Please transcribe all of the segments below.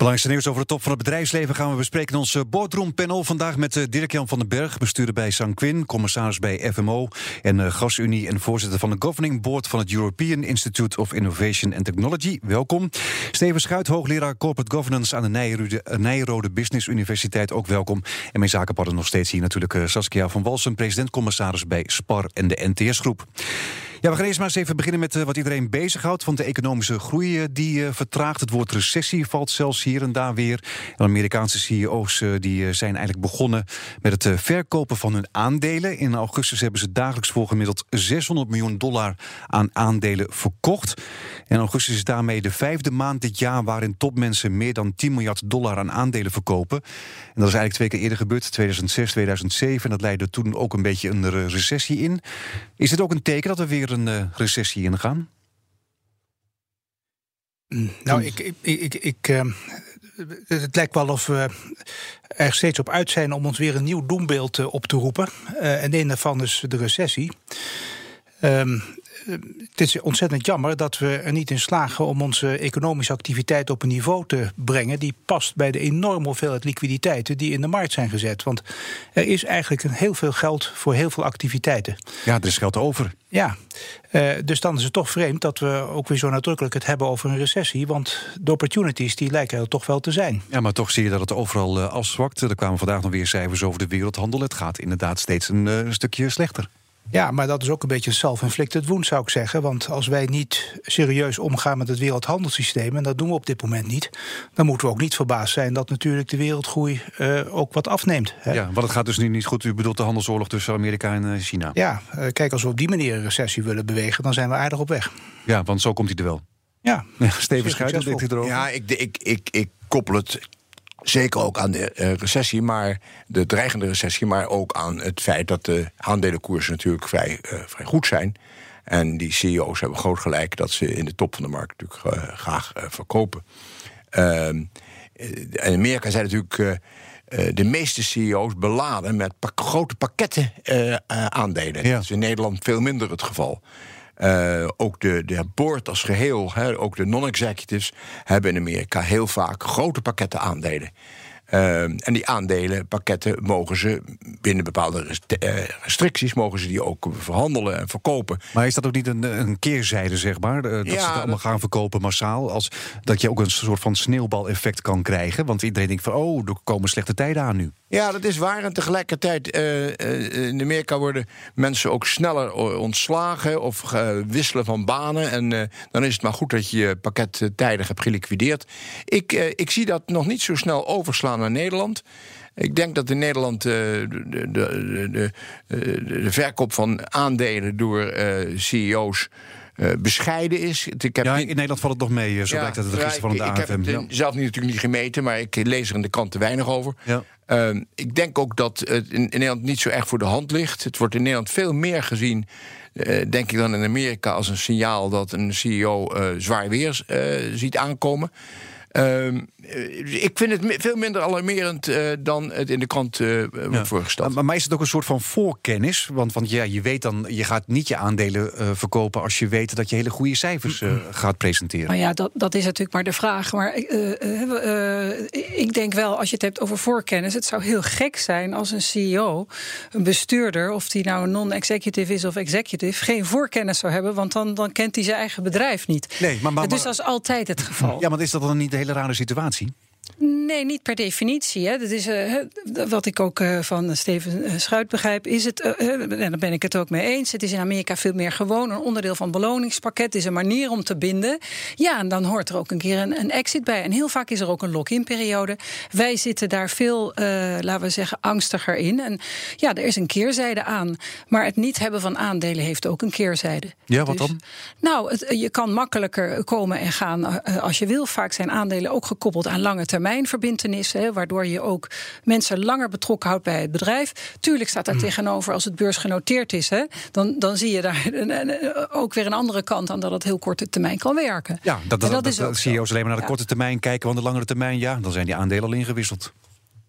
Belangrijkste nieuws over de top van het bedrijfsleven gaan we bespreken in ons eh, boardroom-panel. Vandaag met eh, Dirk-Jan van den Berg, bestuurder bij Sanquin, commissaris bij FMO en uh, GasUnie en voorzitter van de Governing Board van het European Institute of Innovation and Technology. Welkom. Steven Schuit, hoogleraar Corporate Governance aan de Nijrode, Business Universiteit, ook welkom. En mijn zakenpartner nog steeds hier natuurlijk Saskia van Walsen, president-commissaris bij SPAR en de NTS-groep. Ja, we gaan eerst maar eens even beginnen met uh, wat iedereen bezighoudt. Want de economische groei uh, die uh, vertraagt. Het woord recessie valt zelfs hier en daar weer. En Amerikaanse CEO's die zijn eigenlijk begonnen met het verkopen van hun aandelen. In augustus hebben ze dagelijks voor gemiddeld 600 miljoen dollar aan aandelen verkocht. En augustus is daarmee de vijfde maand dit jaar waarin topmensen meer dan 10 miljard dollar aan aandelen verkopen. En dat is eigenlijk twee keer eerder gebeurd, 2006, 2007. En dat leidde toen ook een beetje een recessie in. Is het ook een teken dat we weer een recessie ingaan? Nou, ik, ik, ik, ik uh, het lijkt wel of we er steeds op uit zijn om ons weer een nieuw doembeeld uh, op te roepen. en een daarvan is de recessie. Um, het is ontzettend jammer dat we er niet in slagen om onze economische activiteit op een niveau te brengen die past bij de enorme hoeveelheid liquiditeiten die in de markt zijn gezet. Want er is eigenlijk heel veel geld voor heel veel activiteiten. Ja, er is geld over. Ja, uh, dus dan is het toch vreemd dat we ook weer zo nadrukkelijk het hebben over een recessie. Want de opportunities die lijken er toch wel te zijn. Ja, maar toch zie je dat het overal uh, afzwakt. Er kwamen vandaag nog weer cijfers over de wereldhandel. Het gaat inderdaad steeds een, uh, een stukje slechter. Ja, maar dat is ook een beetje self-inflicted wound, zou ik zeggen. Want als wij niet serieus omgaan met het wereldhandelssysteem, en dat doen we op dit moment niet, dan moeten we ook niet verbaasd zijn dat natuurlijk de wereldgroei uh, ook wat afneemt. Hè. Ja, want het gaat dus nu niet goed. U bedoelt de handelsoorlog tussen Amerika en uh, China? Ja, uh, kijk, als we op die manier een recessie willen bewegen, dan zijn we aardig op weg. Ja, want zo komt hij er wel. Ja, ja Steven Schuit, wat denkt u erover? Ja, ik, ik, ik, ik koppel het Zeker ook aan de uh, recessie, maar de dreigende recessie, maar ook aan het feit dat de aandelenkoersen natuurlijk vrij, uh, vrij goed zijn. En die CEO's hebben groot gelijk dat ze in de top van de markt natuurlijk uh, graag verkopen. Ehm, in Amerika zijn natuurlijk de meeste CEO's beladen met pak grote pakketten aandelen. Ja. Dat is in Nederland veel minder het geval. Uh, ook de, de board als geheel, hè, ook de non-executives, hebben in Amerika heel vaak grote pakketten aandelen. Uh, en die aandelenpakketten mogen ze binnen bepaalde eh, restricties mogen ze die ook verhandelen en verkopen. Maar is dat ook niet een, een keerzijde, zeg maar? Dat ja, ze het allemaal gaan verkopen massaal. Als, dat je ook een soort van sneeuwbaleffect kan krijgen. Want iedereen denkt van oh, er komen slechte tijden aan nu. Ja, dat is waar. En tegelijkertijd, uh, in Amerika worden mensen ook sneller ontslagen of uh, wisselen van banen. En dan is het maar goed dat je je pakket tijdig hebt geliquideerd. Ik, ik zie dat nog niet zo snel overslaan naar Nederland. Ik denk dat in Nederland de, de, de, de, verkoop van aandelen door CEO's. Uh, bescheiden is. Ik heb ja, in Nederland valt het nog mee, zo ja, blijkt uit het register van de AFM. Ik heb het ja. zelf niet, natuurlijk niet gemeten, maar ik lees er in de krant te weinig over. Ja. Uh, ik denk ook dat het in, in, Nederland niet zo erg voor de hand ligt. Het wordt in Nederland veel meer gezien, uh, denk ik dan in Amerika, als een signaal dat een CEO uh, zwaar weer ziet aankomen. Ehm, eh, ik vind het veel minder alarmerend uh, dan het in de krant uh, wordt voorgesteld. Maar, maar, is het ook een soort van voorkennis? Want, want ja, je weet dan, je gaat niet je aandelen uh, verkopen als je weet dat je hele goede cijfers gaat presenteren. Maar ja, dat, dat is natuurlijk maar de vraag. Maar ik denk wel, als je het hebt over voorkennis, het zou heel gek zijn als een CEO, een bestuurder, of die nou een non-executive is of executive, geen voorkennis zou hebben, want dan, dan kent hij zijn eigen bedrijf niet. Nee, maar, maar, dus dat is altijd het geval. Ja, maar is dat dan niet de hele rare situatie? Nee, niet per definitie. Hè. Dat is uh, wat ik ook uh, van Steven eh, Schuit begrijp. Is het, en daar ben ik het ook mee eens. Het is in Amerika veel meer gewoon een onderdeel van het beloningspakket. Het is een manier om te binden. Ja, en dan hoort er ook een keer een, een exit bij. En heel vaak is er ook een lock-in periode. Wij zitten daar veel, laten we zeggen, angstiger in. En ja, er is een keerzijde aan. Maar het niet hebben van aandelen heeft ook een keerzijde. Ja, wat dus, dan? Nou, het, je kan makkelijker komen en gaan als je wil. Vaak zijn aandelen ook gekoppeld aan lange termijn waardoor je ook mensen langer betrokken houdt bij het bedrijf. Tuurlijk staat daar mm. tegenover als het beursgenoteerd is, hè, dan, dan zie je daar ook weer een andere kant aan dat het heel korte termijn kan werken. Ja, dat, dat, dat, is ook CEO's alleen maar naar de korte termijn kijken, want de langere termijn, ja, dan zijn die aandelen al ingewisseld.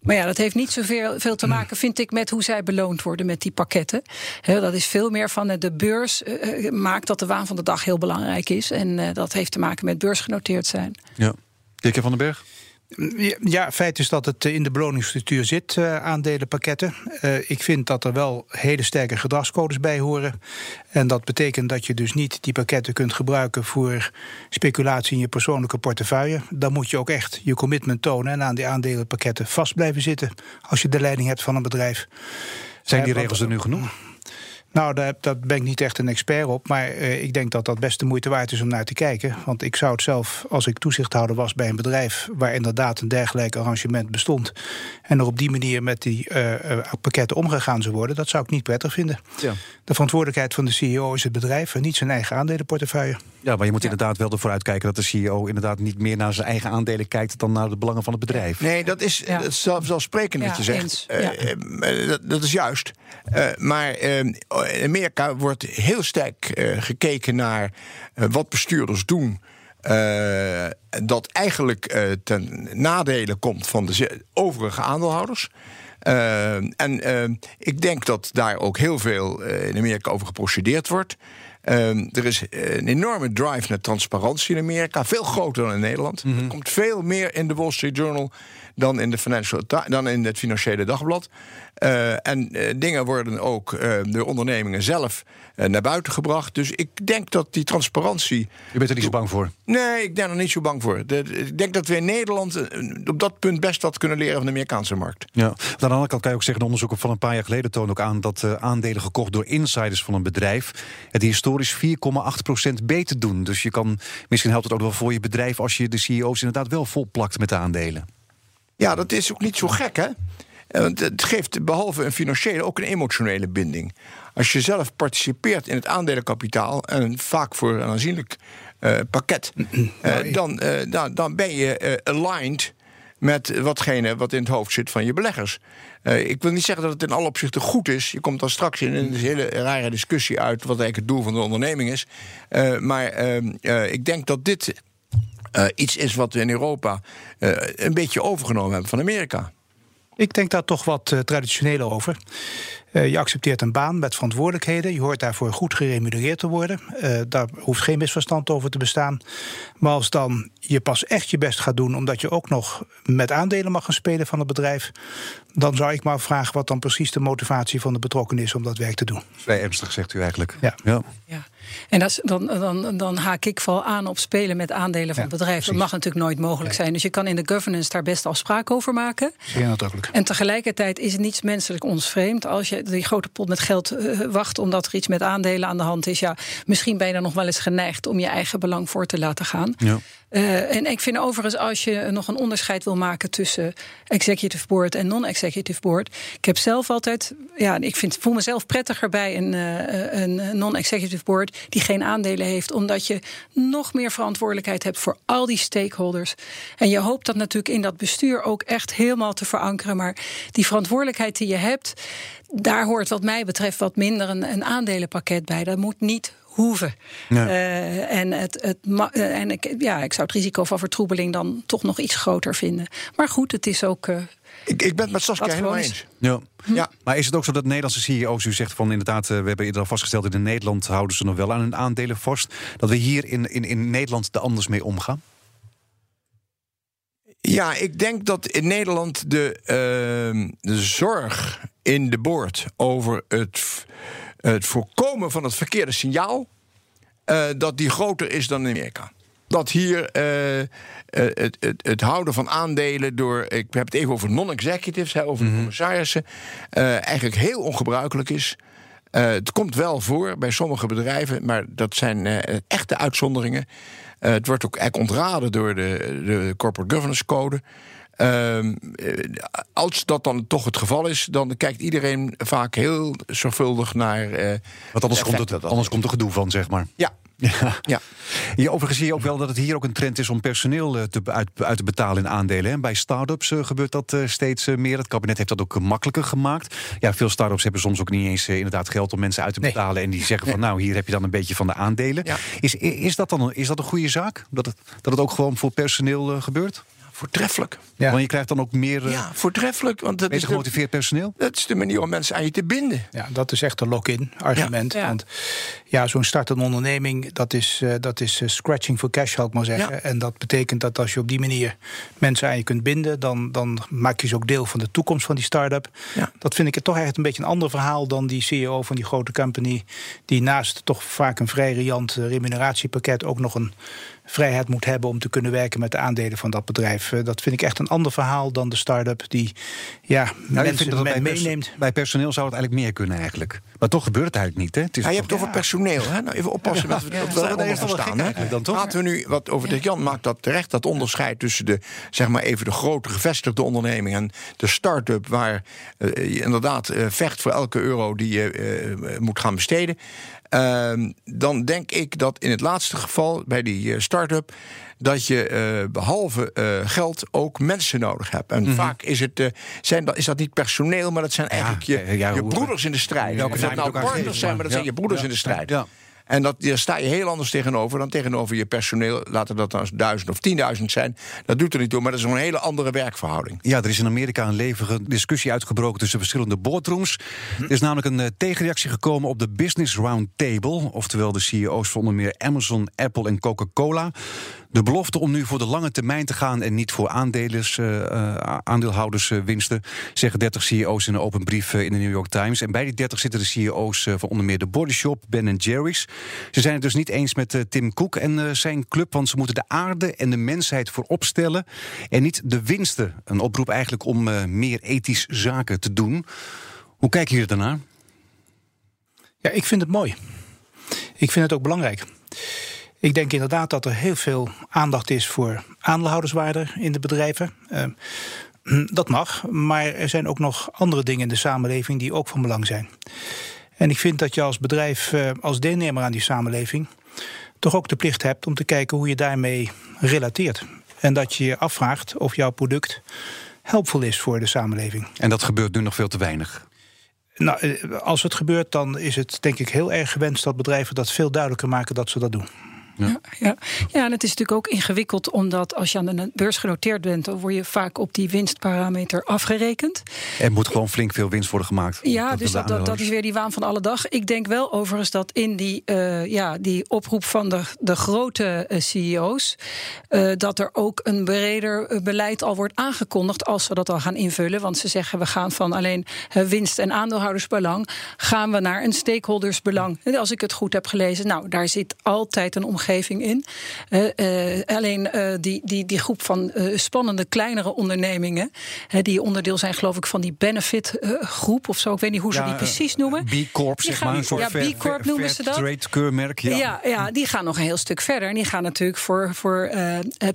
Maar ja, dat heeft niet zoveel veel te maken, vind ik, met hoe zij beloond worden met die pakketten. dat is veel meer van de beurs uh, maakt dat de waan van de dag heel belangrijk is. En uh, dat heeft te maken met beursgenoteerd zijn. Ja. Dikke van den Berg? Ja, feit is dat het in de beloningsstructuur zit, uh, aandelenpakketten. Uh, ik vind dat er wel hele sterke gedragscodes bij horen. En dat betekent dat je dus niet die pakketten kunt gebruiken voor speculatie in je persoonlijke portefeuille. Dan moet je ook echt je commitment tonen en aan die aandelenpakketten vast blijven zitten als je de leiding hebt van een bedrijf. Zijn die regels er nu genoeg? Nou, daar, daar, ben ik niet echt een expert op. Maar uh, ik denk dat dat best de moeite waard is om naar te kijken. Want ik zou het zelf, als ik toezichthouder was bij een bedrijf... waar inderdaad een dergelijk arrangement bestond... en er op die manier met die uh, pakketten omgegaan zou worden... dat zou ik niet prettig vinden. Ja. De verantwoordelijkheid van de CEO is het bedrijf... en niet zijn eigen aandelenportefeuille. Ja, maar je moet inderdaad wel ervoor uitkijken... dat de CEO inderdaad niet meer naar zijn eigen aandelen kijkt... dan naar de belangen van het bedrijf. Nee, dat is, ja. dat is zelfsprekend wat je zegt. Uh, dat, dat, is juist. maar in Amerika wordt heel sterk uh, gekeken naar uh, wat bestuurders doen. Dat eigenlijk ten nadele komt van de overige aandeelhouders. en ik denk dat daar ook heel veel in Amerika over geprocedeerd wordt. Er is een enorme drive naar transparantie in Amerika, veel groter dan in Nederland. Mm -hmm. Er komt veel meer in de Wall Street Journal dan in, de Financial, dan in het Financiële Dagblad. Uh, en uh, dingen worden ook uh, door ondernemingen zelf naar buiten gebracht. Dus ik denk dat die transparantie. Je bent er niet zo bang voor? Nee, ik ben er niet zo bang voor. De, ik denk dat we in Nederland op dat punt best wat kunnen leren van de Amerikaanse markt. Ja. Aan de andere kant kan je ook zeggen: onderzoeken van een paar jaar geleden tonen ook aan dat aandelen gekocht door insiders van een bedrijf het historisch 4,8% beter doen. Dus je kan, misschien helpt het ook wel voor je bedrijf als je de CEO's inderdaad wel volplakt met de aandelen. Ja, dat is ook niet zo gek, hè? Want het geeft behalve een financiële ook een emotionele binding. Als je zelf participeert in het aandelenkapitaal, en vaak voor een aanzienlijk uh, pakket, uh, dan, uh, dan, dan ben je aligned met watgene wat in het hoofd zit van je beleggers. ik wil niet zeggen dat het in alle opzichten goed is. Je komt dan straks in een hele rare discussie uit wat eigenlijk het doel van de onderneming is. maar ehm, ik denk dat dit iets is wat we in Europa een beetje overgenomen hebben van Amerika. Ik denk daar toch wat uh, traditioneel over. Uh, je accepteert een baan met verantwoordelijkheden. Je hoort daarvoor goed geremunereerd te worden. Uh, daar hoeft geen misverstand over te bestaan. Maar als dan je pas echt je best gaat doen, omdat je ook nog met aandelen mag gaan spelen van het bedrijf, dan zou ik maar vragen wat dan precies de motivatie van de betrokkenen is om dat werk te doen. Vrij ernstig, zegt u eigenlijk. Ja. ja. ja. En dat is, dan, dan, dan haak ik vooral aan op spelen met aandelen van het bedrijf. Dat mag natuurlijk nooit mogelijk zijn. Dus je kan in de governance daar best afspraken over maken. Zeer nadrukkelijk. En tegelijkertijd is het niets menselijk ons vreemd als je die grote pot met geld uh, wacht omdat er iets met aandelen aan de hand is. Ja, misschien ben je dan nog wel eens geneigd om je eigen belang voor te laten gaan. Ja. Uh, en ik vind overigens, als je nog een onderscheid wil maken tussen executive board en non-executive board. Ik heb zelf altijd, ja, ik vind, voel mezelf prettiger bij een, uh, een non-executive board die geen aandelen heeft, omdat je nog meer verantwoordelijkheid hebt voor al die stakeholders. En je hoopt dat natuurlijk in dat bestuur ook echt helemaal te verankeren. Maar die verantwoordelijkheid die je hebt, daar hoort wat mij betreft wat minder een, een aandelenpakket bij. Dat moet niet hoeven. Uh, en het, het, uh, en ik, ja, ik zou het risico van vertroebeling dan toch nog iets groter vinden. Maar goed, het is ook. Uh, ik, ik ben het met Saskia helemaal eens. Ja. ja. Maar is het ook zo dat Nederlandse CEO's, u zegt van inderdaad, we hebben eerder al vastgesteld, in Nederland houden ze nog wel aan hun aandelen vast, dat we hier in, in, in Nederland er anders mee omgaan? Ja, ik denk dat in Nederland de, uh, de zorg in de boord over het, het voorkomen van het verkeerde signaal, uh, dat die groter is dan in Amerika. Dat hier uh, het, het, het, houden van aandelen door, ik heb het even over non-executives, over de commissarissen, eigenlijk heel ongebruikelijk is. Uh, het komt wel voor bij sommige bedrijven, maar dat zijn uh, echte uitzonderingen. Uh, het wordt ook eigenlijk ontraden door de, de Corporate Governance Code. Ehm, als dat dan toch het geval is, dan kijkt iedereen vaak heel zorgvuldig naar. Want anders, komt, het, anders komt er gedoe van, zeg maar. Ja, Ja. Ja. Ja, overigens zie je ook wel dat het hier ook een trend is om personeel eh, te, uit, uit te betalen in aandelen. Bij start-ups eh, gebeurt dat eh, steeds eh, meer. Het kabinet heeft dat ook eh, makkelijker gemaakt. Ja, veel start-ups hebben soms ook niet eens eh, inderdaad geld om mensen uit te Nee. betalen. En die zeggen van nou, hier heb je dan een beetje van de aandelen. Ja. Is, is, dat dan een, is dat een goede zaak? Dat het, dat het ook gewoon voor personeel eh, gebeurt? Voortreffelijk. Ja. Want je krijgt dan ook meer Ja, voortreffelijk. Want dat is, de, gemotiveerd personeel? dat is de manier om mensen aan je te binden. Ja, dat is echt een lock-in argument. Ja. Ja. Want ja, zo'n startende onderneming, dat is, eh, dat is eh, scratching for cash, zal ik maar zeggen. Ja. En dat betekent dat als je op die manier mensen aan je kunt binden, dan, dan maak je ze ook deel van de toekomst van die start-up. Ja. Dat vind ik toch echt een beetje een ander verhaal dan die CEO van die grote company, die naast toch vaak een vrij riant eh, remuneratiepakket ook nog een vrijheid moet hebben om te kunnen werken met de aandelen van dat bedrijf. Eh, Dat vind ik echt een ander verhaal dan de start-up die ja, Nou, mensen dat bij, meeneemt. bij personeel zou het eigenlijk meer kunnen eigenlijk. Maar toch gebeurt het eigenlijk niet. Hè? Het is Ja, je hebt het over personeel. Hè? Nou, even oppassen met wat ja, we gek staan. hè. eigenlijk dan, toch? Laten we nu wat over de Jan maakt dat terecht dat onderscheid tussen de zeg maar even de grote gevestigde onderneming en de start-up waar eh, je inderdaad eh, vecht voor elke euro die je eh, moet gaan besteden. Ehm, dan denk ik dat in het laatste geval bij die start-up dat je eh, behalve eh, geld ook mensen nodig hebt. En vaak is, het, eh, zijn, dat- is dat niet personeel, maar dat zijn eigenlijk je, je broeders in de strijd. Of dat nou partners zijn, maar dat zijn je broeders in de strijd. Ja. En dat, daar sta je heel anders tegenover dan tegenover je personeel. Laten dat dan duizend of tienduizend zijn. Dat doet er niet toe, maar dat is een hele andere werkverhouding. Ja, er is in Amerika een levige discussie uitgebroken tussen verschillende boardrooms. Er is namelijk een tegenreactie gekomen op de Business Roundtable. Oftewel de CEO's van onder meer Amazon, Apple en Coca-Cola. De belofte om nu voor de lange termijn te gaan en niet voor aandelers, eh, eh, aandeelhouderswinsten, zeggen 30 CEO's in een open brief eh, in de New York Times. En bij die 30 zitten de CEO's eh, van onder meer de Body Shop, Ben Jerry's. Ze zijn het dus niet eens met eh, Tim Cook en eh, zijn club, want ze moeten de aarde en de mensheid voorop stellen en niet de winsten. Een oproep eigenlijk om eh, meer ethisch zaken te doen. Hoe kijken jullie daarnaar? Ja, ik vind het mooi. Ik vind het ook belangrijk. Ik denk inderdaad dat er heel veel aandacht is voor aandeelhouderswaarde in de bedrijven. Eh, dat mag, maar er zijn ook nog andere dingen in de samenleving die ook van belang zijn. En ik vind dat je als bedrijf, eh, als deelnemer aan die samenleving, toch ook de plicht hebt om te kijken hoe je daarmee relateert. En dat je je afvraagt of jouw product helpvol is voor de samenleving. En dat gebeurt nu nog veel te weinig. Nou, eh, als het gebeurt, dan is het denk ik heel erg gewenst dat bedrijven dat veel duidelijker maken dat ze dat doen. Ja, ja. ja, en het is natuurlijk ook ingewikkeld, omdat als je aan de beurs genoteerd bent, dan word je vaak op die winstparameter afgerekend. Er moet gewoon flink veel winst worden gemaakt. Ja, dus dat, dat, dat is weer die waan van alle dag. Ik denk wel overigens dat in die, eh, ja, die oproep van de, de grote eh, CEO's... eh, dat er ook een breder beleid al wordt aangekondigd... als ze dat al gaan invullen. Want ze zeggen we gaan van alleen winst- en aandeelhoudersbelang... gaan we naar een stakeholdersbelang. En Als ik het goed heb gelezen, nou, daar zit altijd een omgeving in. Eh, eh, alleen eh, die, die, die groep van spannende kleinere ondernemingen... die onderdeel zijn geloof ik van die benefit-groep of zo. Ik weet niet hoe ze Ja, die precies noemen. B Corp, Die zeg gaan maar. Een soort ja, fair- B Corp noemen ze dat. Trade keurmerk. Ja. Ja. Ja, die gaan nog een heel stuk verder. En die gaan natuurlijk voor, voor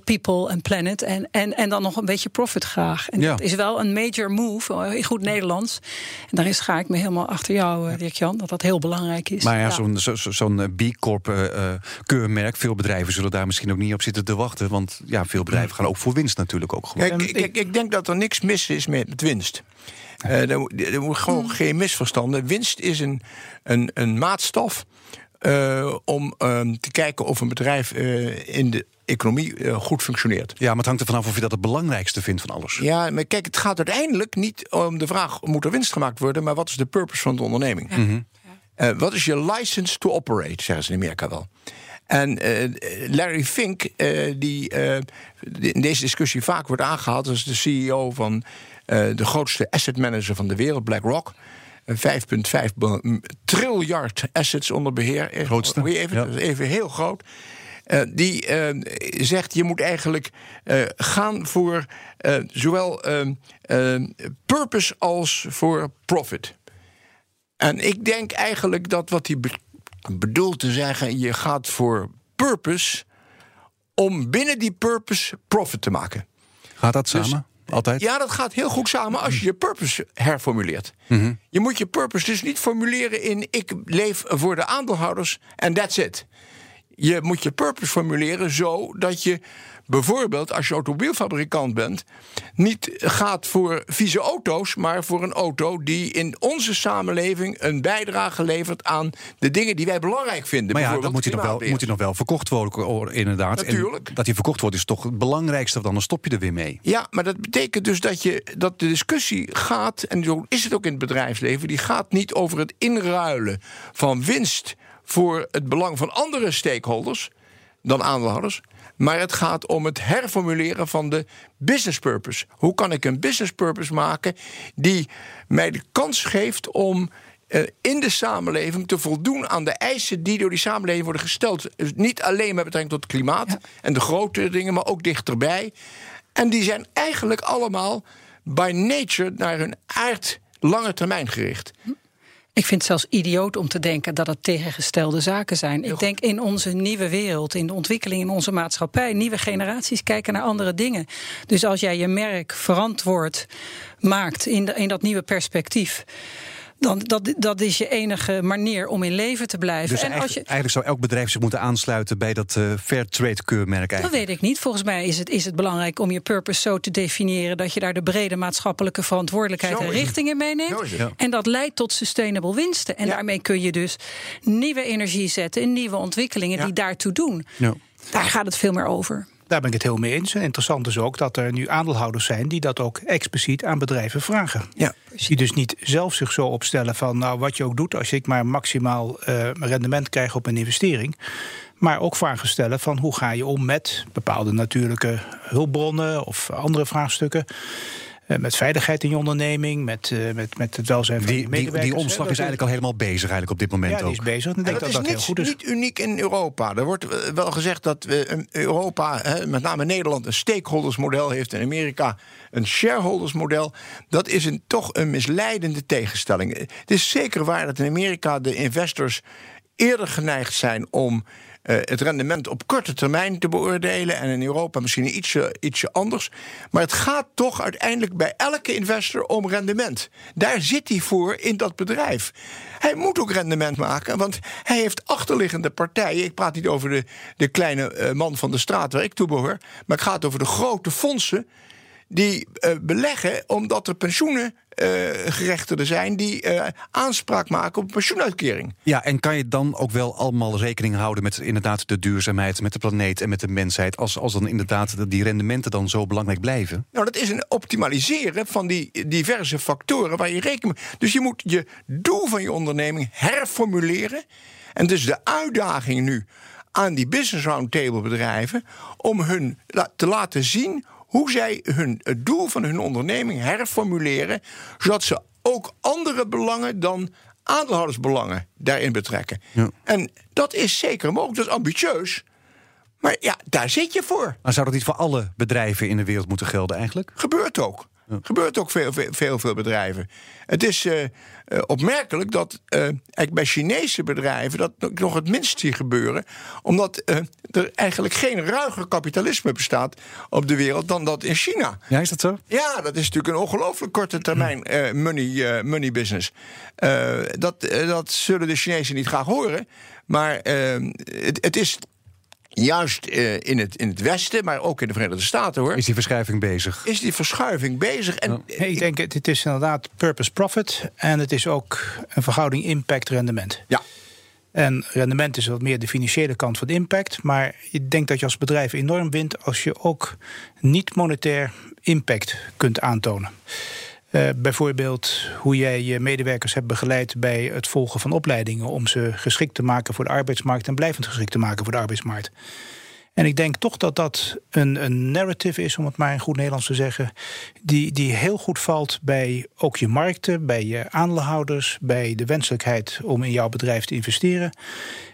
people en planet. En, en, en dan nog een beetje profit graag. En Ja. dat is wel een major move, in goed Nederlands. En daar is, ga ik me helemaal achter jou, Dirk-Jan. Dat dat heel belangrijk is. Maar ja, zo'n zo, zo- zo'n, eh, B Corp Veel bedrijven zullen daar misschien ook niet op zitten te wachten. Want ja, veel bedrijven gaan ook voor winst natuurlijk ook gewoon. Kijk, ik, ik denk dat er niks mis is met, winst. Eh, er, moet- er moet gewoon geen misverstanden. Winst is een, een, een maatstaf eh, om ehm, te kijken of een bedrijf eh, in de economie eh, goed functioneert. Ja, maar het hangt er vanaf of je dat het belangrijkste vindt van alles. Ja, maar kijk, het gaat uiteindelijk niet om de vraag: moet er winst gemaakt worden, maar wat is de purpose van de onderneming? Eh, wat is je license to operate, zeggen ze in Amerika wel. En eh, Larry Fink, eh, die eh, in deze discussie vaak wordt aangehaald als de CEO van de grootste asset manager van de wereld, BlackRock. Eh, 5,5 bil- m- triljard assets onder beheer. Eh, Grootste, even, ja. dat is even heel groot. Die zegt je moet eigenlijk gaan voor zowel eh, eh, purpose als voor profit. En ik denk eigenlijk dat wat hij be- bedoelt te zeggen, je gaat voor purpose om binnen die purpose profit te maken. Gaat dat samen? Altijd? Ja, dat gaat heel goed samen als je je purpose herformuleert. Je moet je purpose dus niet formuleren in ik leef voor de aandeelhouders en that's it. Je moet je purpose formuleren zo dat je bijvoorbeeld als je automobielfabrikant bent, niet gaat voor vieze auto's, maar voor een auto die in onze samenleving een bijdrage levert aan de dingen die wij belangrijk vinden. Maar ja, dan moet hij, nog wel, moet hij nog wel verkocht worden, inderdaad. Natuurlijk. En dat hij verkocht wordt is toch het belangrijkste, dan stop je er weer mee. Ja, maar dat betekent dus dat, je, dat de discussie gaat, en zo is het ook in het bedrijfsleven, die gaat niet over het inruilen van winst voor het belang van andere stakeholders dan aandeelhouders. Maar het gaat om het herformuleren van de business purpose. Hoe kan ik een business purpose maken die mij de kans geeft om uh, in de samenleving te voldoen aan de eisen die door die samenleving worden gesteld. Dus niet alleen met betrekking tot het klimaat en de grote dingen, maar ook dichterbij. En die zijn eigenlijk allemaal by nature naar hun aard lange termijn gericht. Ik vind het zelfs idioot om te denken dat het tegengestelde zaken zijn. Ik denk in onze nieuwe wereld, in de ontwikkeling in onze maatschappij, nieuwe generaties kijken naar andere dingen. Dus als jij je merk verantwoord maakt in, in dat nieuwe perspectief dan dat, dat is je enige manier om in leven te blijven. Dus en eigenlijk, als je, eigenlijk zou elk bedrijf zich moeten aansluiten bij dat uh, fair trade keurmerk. Dat weet ik niet. Volgens mij is het, is het belangrijk om je purpose zo te definiëren dat je daar de brede maatschappelijke verantwoordelijkheid en richting in meeneemt. En dat leidt tot sustainable winsten. En daarmee kun je dus nieuwe energie zetten in nieuwe ontwikkelingen die daartoe doen. Daar gaat het veel meer over. Daar ben ik het heel mee eens. En interessant is ook dat er nu aandeelhouders zijn die dat ook expliciet aan bedrijven vragen. Ja. Die dus niet zelf zich zo opstellen van nou wat je ook doet, als ik maar maximaal uh, rendement krijg op een investering. Maar ook vragen stellen van hoe ga je om met bepaalde natuurlijke hulpbronnen of andere vraagstukken. Eh, met veiligheid in je onderneming, met, uh, met, met het welzijn van die, medewerkers. Die, die omslag is eigenlijk al helemaal bezig eigenlijk op dit moment ja, die is bezig. Ik denk dat, dat, dat is heel goed is. niet uniek in Europa. Er wordt eh, wel gezegd dat Europa, met name Nederland, een stakeholdersmodel heeft... en Amerika een shareholdersmodel. Dat is een, toch een misleidende tegenstelling. Het is zeker waar dat in Amerika de investors eerder geneigd zijn om het rendement op korte termijn te beoordelen. En in Europa misschien ietsje, ietsje anders. Maar het gaat toch uiteindelijk bij elke investor om rendement. Daar zit hij voor in dat bedrijf. Hij moet ook rendement maken, want hij heeft achterliggende partijen. Ik praat niet over de, de kleine uh, man van de straat waar ik toe behoor. Maar het gaat over de grote fondsen die uh, beleggen omdat er pensioenen uh, gerechtigden zijn die uh, aanspraak maken op pensioenuitkering. Ja, en kan je dan ook wel allemaal rekening houden met inderdaad de duurzaamheid, met de planeet en met de mensheid, als, als dan inderdaad die rendementen dan zo belangrijk blijven? Nou, dat is een optimaliseren van die diverse factoren waar je rekening mee. Dus je moet je doel van je onderneming herformuleren. En dus de uitdaging nu aan die business roundtable bedrijven om hun te laten zien hoe zij hun, het doel van hun onderneming herformuleren, zodat ze ook andere belangen dan aandeelhoudersbelangen daarin betrekken. Ja. En dat is zeker mogelijk, dat is ambitieus. Maar ja, daar zit je voor. Maar zou dat niet voor alle bedrijven in de wereld moeten gelden eigenlijk? Gebeurt ook. Ja. Gebeurt ook veel, veel, veel, veel bedrijven. Het is uh, uh, opmerkelijk dat uh, eigenlijk bij Chinese bedrijven dat nog het minst zie gebeuren. Omdat er eigenlijk geen ruiger kapitalisme bestaat op de wereld dan dat in China. Ja, is dat zo? Ja, dat is natuurlijk een ongelooflijk korte termijn hm. money, money business. dat, dat zullen de Chinezen niet graag horen. Maar het, het is juist uh, in, het, in het Westen, maar ook in de Verenigde Staten hoor. Is die verschuiving bezig? Is die verschuiving bezig? En, ja. ik denk, het is inderdaad purpose profit. En het is ook een verhouding impact-rendement. Ja. En rendement is wat meer de financiële kant van de impact. Maar ik denk dat je als bedrijf enorm wint als je ook niet monetair impact kunt aantonen. Uh, bijvoorbeeld hoe jij je medewerkers hebt begeleid bij het volgen van opleidingen om ze geschikt te maken voor de arbeidsmarkt en blijvend geschikt te maken voor de arbeidsmarkt. En ik denk toch dat dat een, een narrative is, om het maar in goed Nederlands te zeggen, die, die heel goed valt bij ook je markten, bij je aandeelhouders, bij de wenselijkheid om in jouw bedrijf te investeren.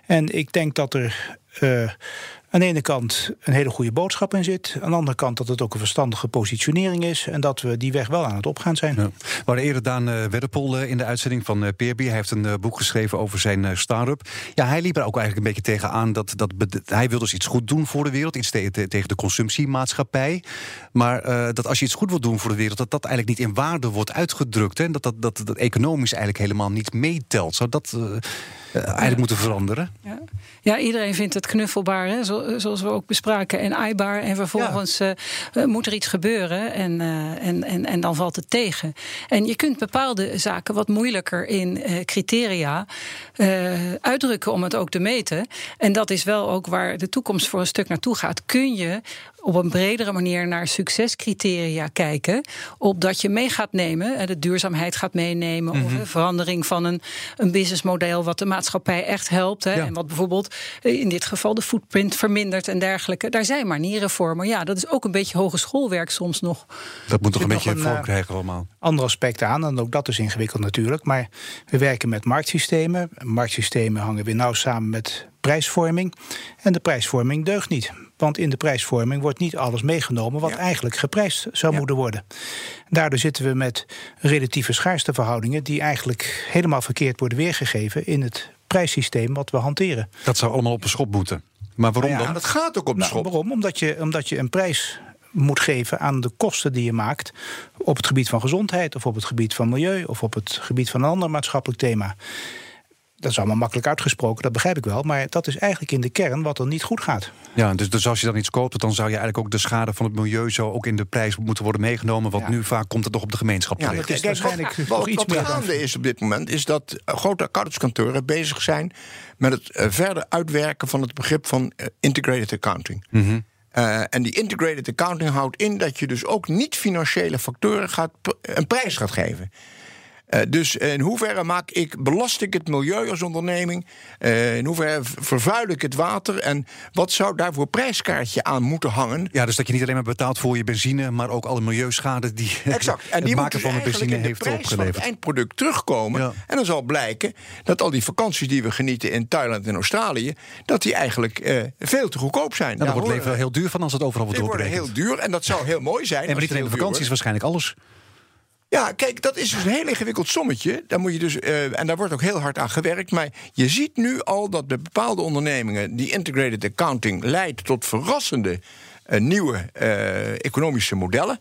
En ik denk dat er uh, aan de ene kant een hele goede boodschap in zit. Aan de andere kant dat het ook een verstandige positionering is. En dat we die weg wel aan het opgaan zijn. Ja. We eerder Daan uh, in de uitzending van uh, Peerby. Hij heeft een boek geschreven over zijn start-up. Ja, hij liep er ook eigenlijk een beetje tegenaan dat, dat hij wil dus iets goed doen voor de wereld. Iets te, te, tegen de consumptiemaatschappij. Maar dat als je iets goed wilt doen voor de wereld, dat dat eigenlijk niet in waarde wordt uitgedrukt. Hè? Dat, dat, dat, dat economisch eigenlijk helemaal niet meetelt. Zou dat eigenlijk moeten veranderen? Ja. ja. iedereen vindt het knuffelbaar, hè? Zo, zoals we ook bespraken, en aaibaar. En vervolgens ja. moet er iets gebeuren en, en, en, en dan valt het tegen. En je kunt bepaalde zaken wat moeilijker in uh, criteria uitdrukken om het ook te meten. En dat is wel ook waar de toekomst voor een stuk naartoe gaat. Kun je op een bredere manier naar succescriteria kijken. Opdat je mee gaat nemen, de duurzaamheid gaat meenemen. Mm -hmm. Of de verandering van een, een businessmodel wat de maatschappij echt helpt. Hè, ja. En wat bijvoorbeeld in dit geval de footprint vermindert en dergelijke. Daar zijn manieren voor. Maar ja, dat is ook een beetje hogeschoolwerk soms nog. Dat moet toch een beetje vorm krijgen allemaal. Andere aspecten aan, en ook dat is ingewikkeld natuurlijk. Maar we werken met marktsystemen. Marktsystemen hangen weer nauw samen met prijsvorming. En de prijsvorming deugt niet. Want in de prijsvorming wordt niet alles meegenomen wat ja. eigenlijk geprijsd zou ja. moeten worden. Daardoor zitten we met relatieve schaarsteverhoudingen die eigenlijk helemaal verkeerd worden weergegeven in het prijssysteem wat we hanteren. Dat zou allemaal op een schop moeten. Maar waarom ja, dan? Dat gaat ook op de nou, schop. Waarom? Omdat je, omdat je een prijs moet geven aan de kosten die je maakt op het gebied van gezondheid of op het gebied van milieu of op het gebied van een ander maatschappelijk thema. Dat is allemaal makkelijk uitgesproken, dat begrijp ik wel. Maar dat is eigenlijk in de kern wat er niet goed gaat. Ja, dus, dus als je dan iets koopt, dan zou je eigenlijk ook de schade van het milieu zo ook in de prijs moeten worden meegenomen. Want ja. nu vaak komt het nog op de gemeenschap ja, terecht. Dat is waarschijnlijk wat, nog iets wat meer gaande is op dit moment, is dat grote accountantskantoren bezig zijn met het uh, verder uitwerken van het begrip van uh, integrated accounting. Mm -hmm. Uh, en die integrated accounting houdt in dat je dus ook niet-financiële factoren gaat, een prijs gaat geven. Uh, dus in hoeverre maak ik, belast ik het milieu als onderneming? Uh, in hoeverre vervuil ik het water? En wat zou daar voor prijskaartje aan moeten hangen? Ja, dus dat je niet alleen maar betaalt voor je benzine, maar ook alle milieuschade die exact. En het die maken van de benzine heeft de opgeleverd. Van het eindproduct terugkomen. Ja. En dan zal blijken dat al die vakanties die we genieten in Thailand en Australië, dat die eigenlijk uh, veel te goedkoop zijn. Nou, dan ja, wordt het leven wel heel duur van als het overal wordt doorberekend. wordt heel duur en dat zou heel mooi zijn. En maar niet alleen de vakanties, waarschijnlijk alles. Ja, kijk, dat is dus een heel ingewikkeld sommetje. Daar moet je dus, uh, en daar wordt ook heel hard aan gewerkt. Maar je ziet nu al dat bij bepaalde ondernemingen die integrated accounting leidt tot verrassende uh, nieuwe uh, economische modellen.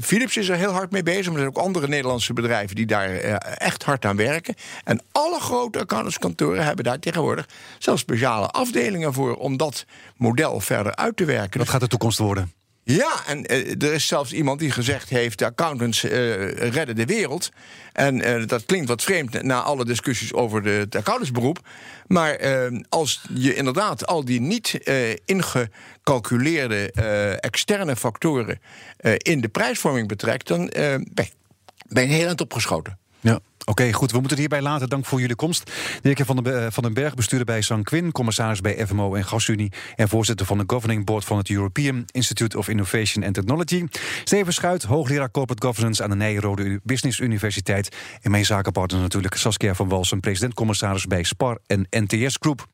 Philips is er heel hard mee bezig, maar er zijn ook andere Nederlandse bedrijven die daar echt hard aan werken. En alle grote accountantskantoren hebben daar tegenwoordig zelfs speciale afdelingen voor om dat model verder uit te werken. Wat gaat de toekomst worden? Ja, en uh, er is zelfs iemand die gezegd heeft: de accountants uh, redden de wereld. En uh, dat klinkt wat vreemd na alle discussies over de, het accountantsberoep. Maar als je inderdaad al die niet ingecalculeerde externe factoren in de prijsvorming betrekt, dan ben je heel eind opgeschoten. Ja. Oké, goed. We moeten het hierbij laten. Dank voor jullie komst. Dirk van den, van den Berg, bestuurder bij Sanquin, commissaris bij FMO en GasUnie en voorzitter van de Governing Board van het European Institute of Innovation and Technology. Steven Schuit, hoogleraar Corporate Governance aan de Nijrode Business Universiteit. En mijn zakenpartner natuurlijk Saskia van Walsen, president-commissaris bij SPAR en NTS Group.